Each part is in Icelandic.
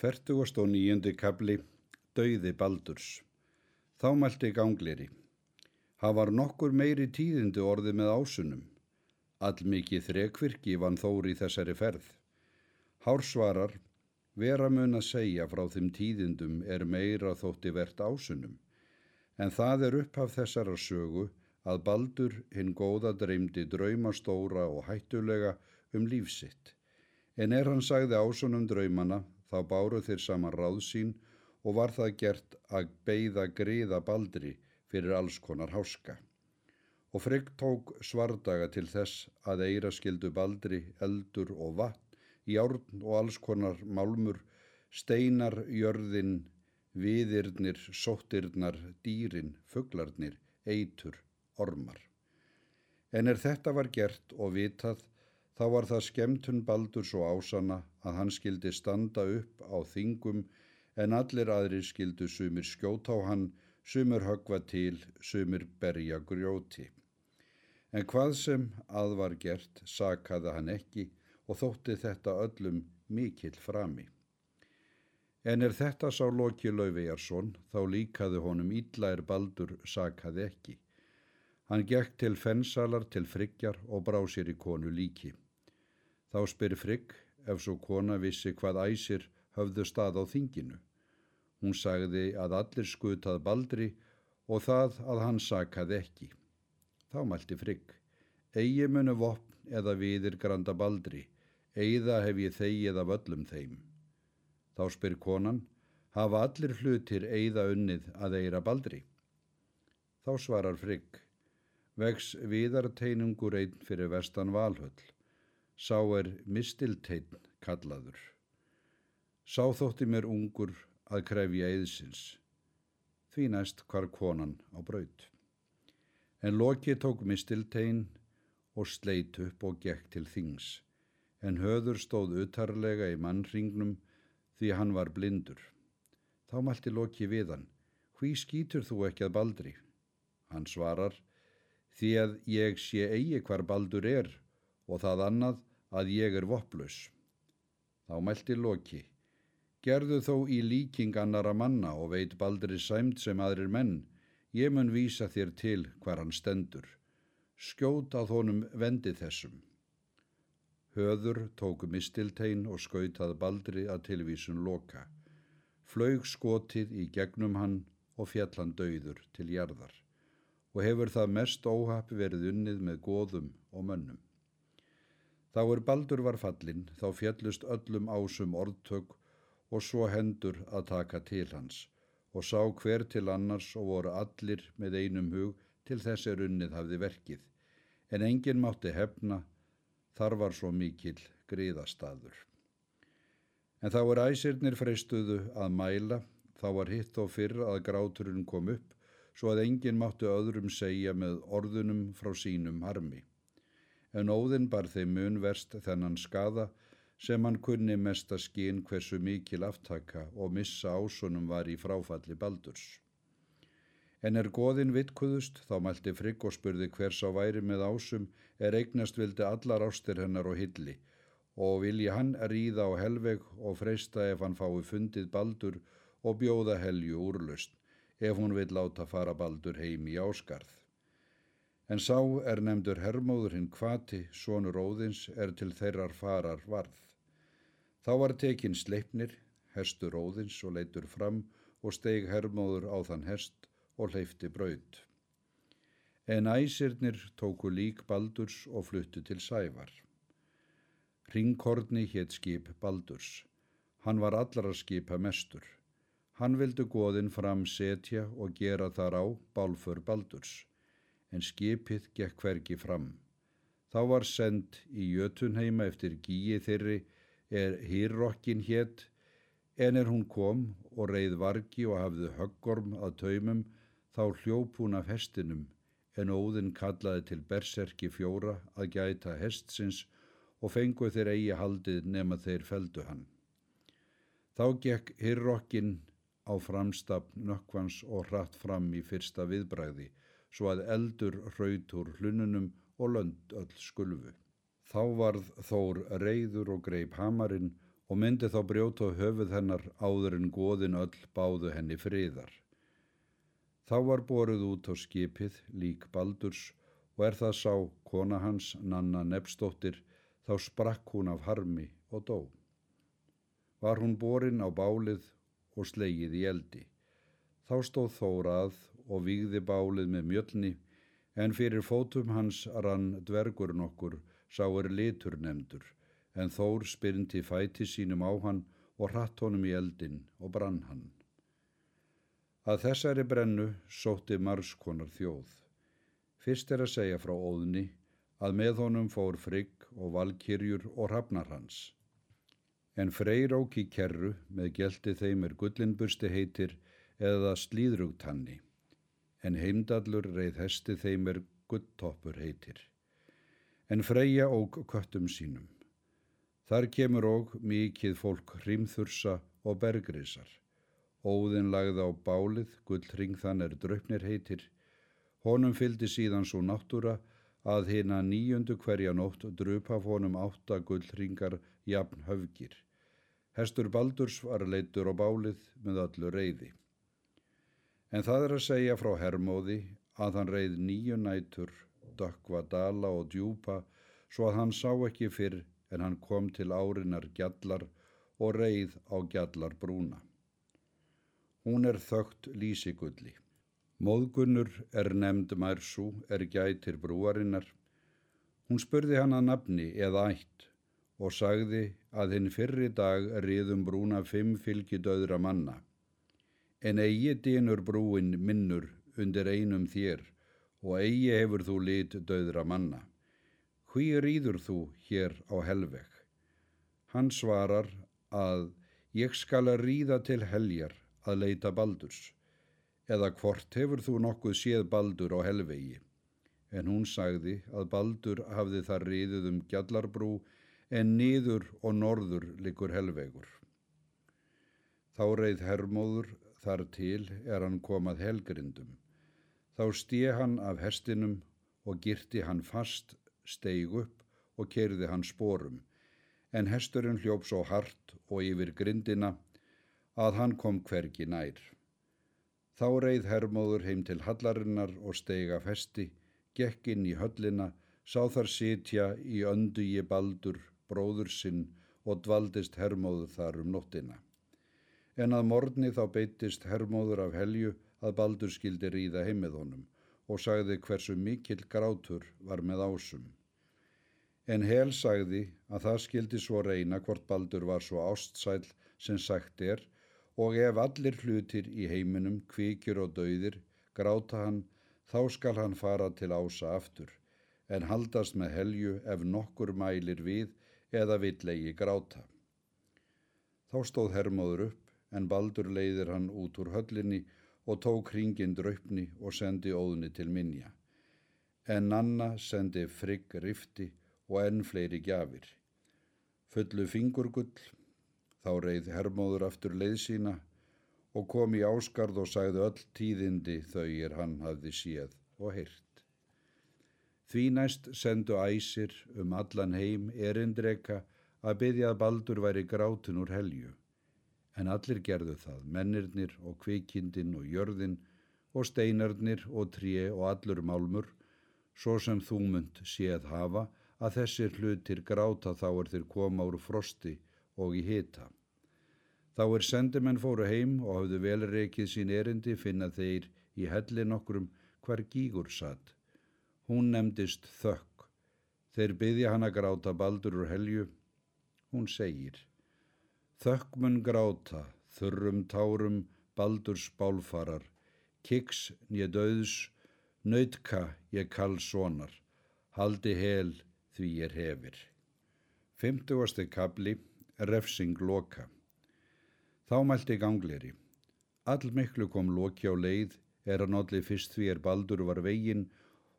Fertugast og nýjundi kabli, dauði Baldurs. Þá mælti gangleri. Það var nokkur meiri tíðindi orði með ásunum. All mikið þrekvirki vann þóri þessari ferð. Hársvarar, vera mun að segja frá þeim tíðindum er meira þótti verðt ásunum. En það er upphaf þessara sögu að Baldur hinn góða dreymdi draumastóra og hættulega um lífsitt. En er hann sagði ásunum draumana Þá báru þeir saman ráð sín og var það gert að beigða griða baldri fyrir alls konar háska. Og Frigg tók svardaga til þess að eira skildu baldri, eldur og vatn, járn og alls konar málmur, steinar, jörðin, viðirnir, sóttirnar, dýrin, fugglarnir, eitur, ormar. En er þetta var gert og vitað Þá var það skemtun baldur svo ásana að hann skildi standa upp á þingum en allir aðri skildu sumir skjóta á hann, sumir högva til, sumir berja grjóti. En hvað sem að var gert sakaði hann ekki og þótti þetta öllum mikill frami. En er þetta sá Loki Lauvejarsson þá líkaði honum ídlair baldur sakaði ekki. Hann gekk til fennsalar til friggjar og brá sér í konu líki. Þá spyr Frigg ef svo kona vissi hvað æsir höfðu stað á þinginu. Hún sagði að allir skutað baldri og það að hann sakaði ekki. Þá mælti Frigg, eigi munu vopn eða viðir granda baldri, eiða hef ég þegið af öllum þeim. Þá spyr konan, hafa allir hlutir eiða unnið að eira baldri? Þá svarar Frigg, vex viðarteinungur einn fyrir vestan valhöll. Sá er mistilteinn kallaður. Sá þótti mér ungur að krefja eðsins. Því næst hvar konan á braut. En Loki tók mistilteinn og sleit upp og gekk til þings. En höður stóð utarlega í mannringnum því hann var blindur. Þá mælti Loki við hann. Hví skýtur þú ekki að baldri? Hann svarar. Því að ég sé eigi hvar baldur er og það annað að ég er vopplaus. Þá mælti Loki, gerðu þó í líking annara manna og veit baldri sæmt sem aðrir menn, ég mun vísa þér til hvar hann stendur. Skjót að honum vendi þessum. Höður tóku mistiltein og skautað baldri að tilvísun Loka. Flaug skotið í gegnum hann og fjallan dauður til jarðar og hefur það mest óhapp verið unnið með góðum og mönnum. Þá er baldur var fallin, þá fjallust öllum ásum orðtök og svo hendur að taka til hans og sá hver til annars og voru allir með einum hug til þess er unnið hafði verkið. En enginn mátti hefna, þar var svo mikil gríðastadur. En þá er æsirnir freistuðu að mæla, þá var hitt og fyrr að gráturinn kom upp, svo að enginn mátti öðrum segja með orðunum frá sínum harmi en óðinn bar þeim mun verst þennan skada sem hann kunni mest að skinn hversu mikil aftaka og missa ásunum var í fráfalli baldurs. En er goðin vitkuðust, þá mælti Frigg og spurði hvers á væri með ásum er eignast vildi allar ástir hennar og hilli og vilji hann ríða á helveg og freysta ef hann fái fundið baldur og bjóða helju úrlust ef hún vil láta fara baldur heim í áskarð. En sá er nefndur hermóður hinn kvati, sonur óðins, er til þeirrar farar varð. Þá var tekinn sleipnir, hestur óðins og leitur fram og steg hermóður á þann hest og hleyfti braud. En æsirnir tóku lík Baldurs og fluttu til Sævar. Ringkorni hétt skip Baldurs. Hann var allara skipa mestur. Hann vildu goðin fram setja og gera þar á bálfur Baldurs en skipið gekk hvergi fram. Þá var send í Jötunheima eftir gíi þeirri er hýrrokkin hétt, en er hún kom og reið vargi og hafði höggorm að taumum, þá hljóp hún af hestinum, en óðinn kallaði til berserki fjóra að gæta hestsins og fengu þeir eigi haldið nema þeir feldu hann. Þá gekk hýrrokkin á framstafn nökkvans og hratt fram í fyrsta viðbræði, svo að eldur hraut úr hlununum og lönd öll skulfu. Þá varð Þór reyður og greip hamarinn og myndi þá brjóta höfuð hennar áður en goðin öll báðu henni friðar. Þá var borið út á skipið lík Baldurs og er það sá kona hans, Nanna Nepsdóttir, þá sprakk hún af harmi og dó. Var hún borin á bálið og slegið í eldi. Þá stóð Þórað og výgði bálið með mjölni, en fyrir fótum hans rann dvergur nokkur, sá er litur nefndur, en Þór spyrndi fæti sínum á hann og hratt honum í eldin og brann hann. Að þessari brennu sótti marskonar þjóð. Fyrst er að segja frá óðni að með honum fór frigg og valkyrjur og rafnar hans. En freyróki kerru með gelti þeim er gullinbursti heitir eða slíðrugtanni, en heimdallur reið hesti þeim er gulltoppur heitir. En freyja óg köttum sínum. Þar kemur óg mikið fólk hrimþursa og bergrisar. Óðin lagði á bálið, gullring þann er draupnir heitir. Honum fyldi síðan svo náttúra að hérna nýjundu hverja nótt drupaf honum átta gullringar jafn höfgir. Hestur Baldurs var leitur á bálið með öllu reyði. En það er að segja frá Hermóði að hann reið nýju nætur, dökva dala og djúpa svo að hann sá ekki fyrr en hann kom til árinar gjallar og reið á gjallar brúna. Hún er þögt lísigulli. Móðgunnur er nefnd Mærsú, er gætir brúarinnar. Hún spurði hann að nafni eða ætt og sagði að hinn fyrri dag riðum brúna fimm fylgidöðra manna en eigi dýnur brúin minnur undir einum þér og eigi hefur þú lit döðra manna. Hví rýður þú hér á helveg? Hann svarar að ég skal að rýða til heljar að leita baldurs, eða hvort hefur þú nokkuð séð baldur á helvegi? En hún sagði að baldur hafði það rýðuð um gjallarbrú en niður og norður likur helvegur. Þá reið hermóður Þar til er hann komað helgrindum. Þá stíð hann af hestinum og girti hann fast, steig upp og kerði hann spórum, en hesturinn hljóp svo hart og yfir grindina að hann kom hvergi nær. Þá reið hermóður heim til hallarinnar og steig af hesti, gekk inn í höllina, sá þar sitja í öndu í baldur, bróður sinn og dvaldist hermóður þar um nóttina en að morgni þá beitist hermóður af helju að Baldur skildi ríða heimið honum og sagði hversu mikill grátur var með ásum. En hel sagði að það skildi svo reyna hvort Baldur var svo ástsæl sem sagt er og ef allir hlutir í heiminum, kvíkjur og dauðir, gráta hann, þá skal hann fara til ása aftur, en haldast með helju ef nokkur mælir við eða villegi gráta. Þá stóð hermóður upp en baldur leiðir hann út úr höllinni og tók hringin draupni og sendi óðni til minja. En Nanna sendi frigg rifti og enn fleiri gjafir. Fullu fingurgull, þá reið hermóður aftur leið sína og kom í áskarð og sagði öll tíðindi þau er hann hafði séð og heyrt. Því næst sendu æsir um allan heim erindreka að byggja að baldur væri grátin úr helju en allir gerðu það, mennirnir og kvikindin og jörðin og steinarnir og tríi og allur málmur, svo sem þú munt séð hafa að þessir hlutir gráta þá er þeir koma úr frosti og í hita. Þá er sendimenn fóru heim og hafðu velreikið sín erindi finna þeir í hellin okkurum hver gígur satt. Hún nefndist þökk. Þeir byggja hann að gráta baldur úr helju. Hún segir Þökkmun gráta, þurrum tárum, baldurs bálfarar, kiks nýja döðs, nautka ég kall sonar, haldi hel því ég hefir. Fymtugasti kabli, refsing loka. Þá mælti gangleri. All miklu kom loki á leið, er hann allir fyrst því er baldur var veginn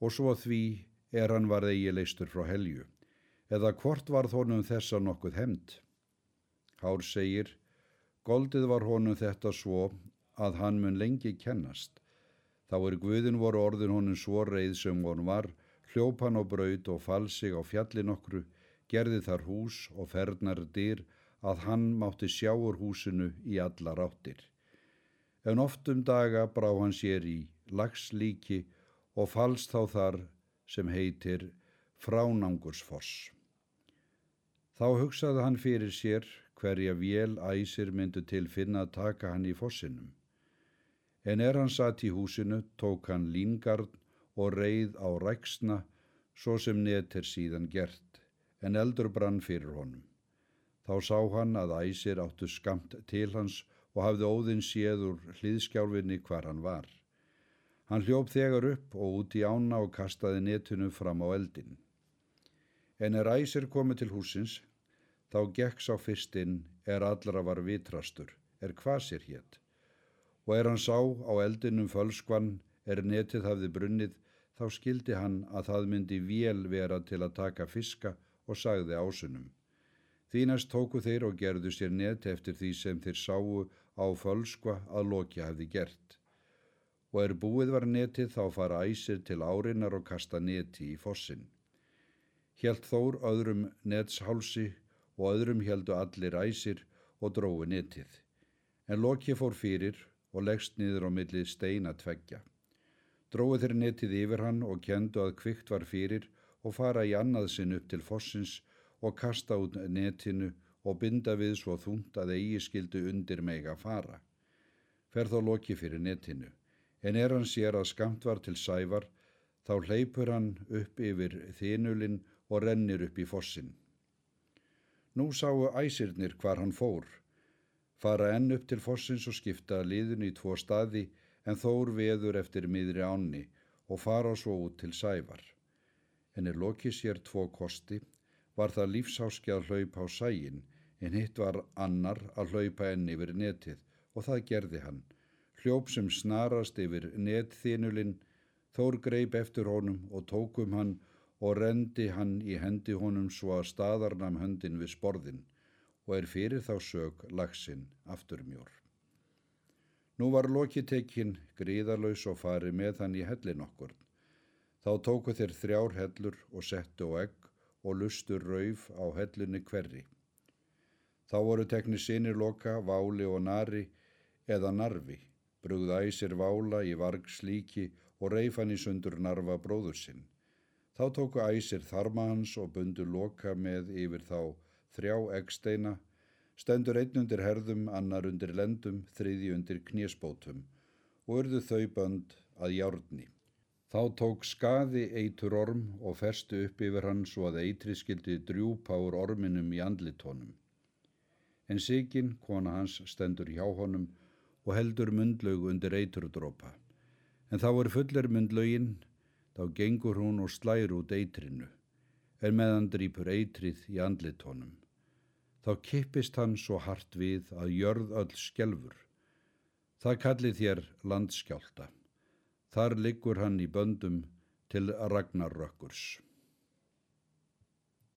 og svo því er hann var eigi leistur frá helju. Eða hvort var þónum þessa nokkuð hemd? Hár segir, Goldið var honum þetta svo að hann mun lengi kennast. Þá er Guðin voru orðin honum svo reið sem hún var, hljópan og braud og fall sig á fjallin okkru, gerði þar hús og fernar dyr að hann mátti sjá úr húsinu í alla ráttir. En oft um daga brá hann sér í lagslíki og falst þá þar sem heitir fránangursfoss. Þá hugsaði hann fyrir sér hverja vél æsir myndu til finna að taka hann í fossinum. En er hann satt í húsinu tók hann língarn og reið á ræksna svo sem net er síðan gert, en eldur brann fyrir honum. Þá sá hann að æsir áttu skamt til hans og hafði óðinn séður hliðskjálfinni hvar hann var. Hann hljóp þegar upp og út í ána og kastaði netinu fram á eldin. En er æsir komið til húsins, þá gekk sá fyrstinn er allra var vitrastur, er kvasir hétt. Og er hann sá á eldinum fölskvann, er netið hafði brunnið, þá skildi hann að það myndi vél vera til að taka fiska og sagði ásunum. Þínast tóku þeir og gerðu sér net eftir því sem þeir sáu á fölskva að Loki hafði gert. Og er búið var netið þá fara æsir til árinnar og kasta neti í fossin. Hjælt þór öðrum netshálsi og öðrum heldu allir æsir og drói netið. En Loki fór fyrir og leggst niður á milli steina tveggja. Dróðu þeir netið yfir hann og kendu að kvikt var fyrir og fara í annað sinn upp til fossins og kasta út netinu og binda við svo þúnt að eigi skildu undir meg að fara. Fer þá loki fyrir netinu, en er hann sér að skamt var til sævar, þá hleypur hann upp yfir þinulinn og rennir upp í fossin. Nú sáu æsirnir hvar hann fór, fara enn upp til fossins og skipta liðinu í tvo staði en þór veður eftir miðri ánni og fara svo út til sævar. En er lokið sér tvo kosti, var það lífsáski að hlaupa á sægin, en hitt var annar að hlaupa enn yfir netið og það gerði hann. Hljóp sem snarast yfir netþinulinn, þór greip eftir honum og tókum hann og rendi hann í hendi honum svo að staðarnam höndin við sporðin og er fyrir þá sög lagsinn afturmjór. Nú var Loki tekinn gríðarlaus og farið með hann í hellin okkur. Þá tóku þeir þrjár hellur og settu á egg og lustur rauf á hellinni hverri. Þá voru tekni sinir Loka, Váli og Nari eða Narfi, brugða æsir Vála í varg slíki og reif hann í sundur Narfa bróður sinn. Þá tóku æsir þarma hans og bundu Loka með yfir þá þrjá eggsteina stendur einn undir herðum, annar undir lendum, þriði undir knésbótum og urðu þau bönd að járni. Þá tók skaði eitur orm og festu upp yfir hann svo að eitri skildi drjúpa úr orminum í andlitónum. En Sigin, kona hans, stendur hjá honum og heldur mundlaug undir eiturdrópa. En þá er fullir mundlaugin, þá gengur hún og slæir út eitrinu, en meðan drýpur eitrið í andlitónum þá kippist hann svo hart við að jörð öll skjelfur. Það kalli þér landskjálta. Þar liggur hann í böndum til Ragnarökkurs.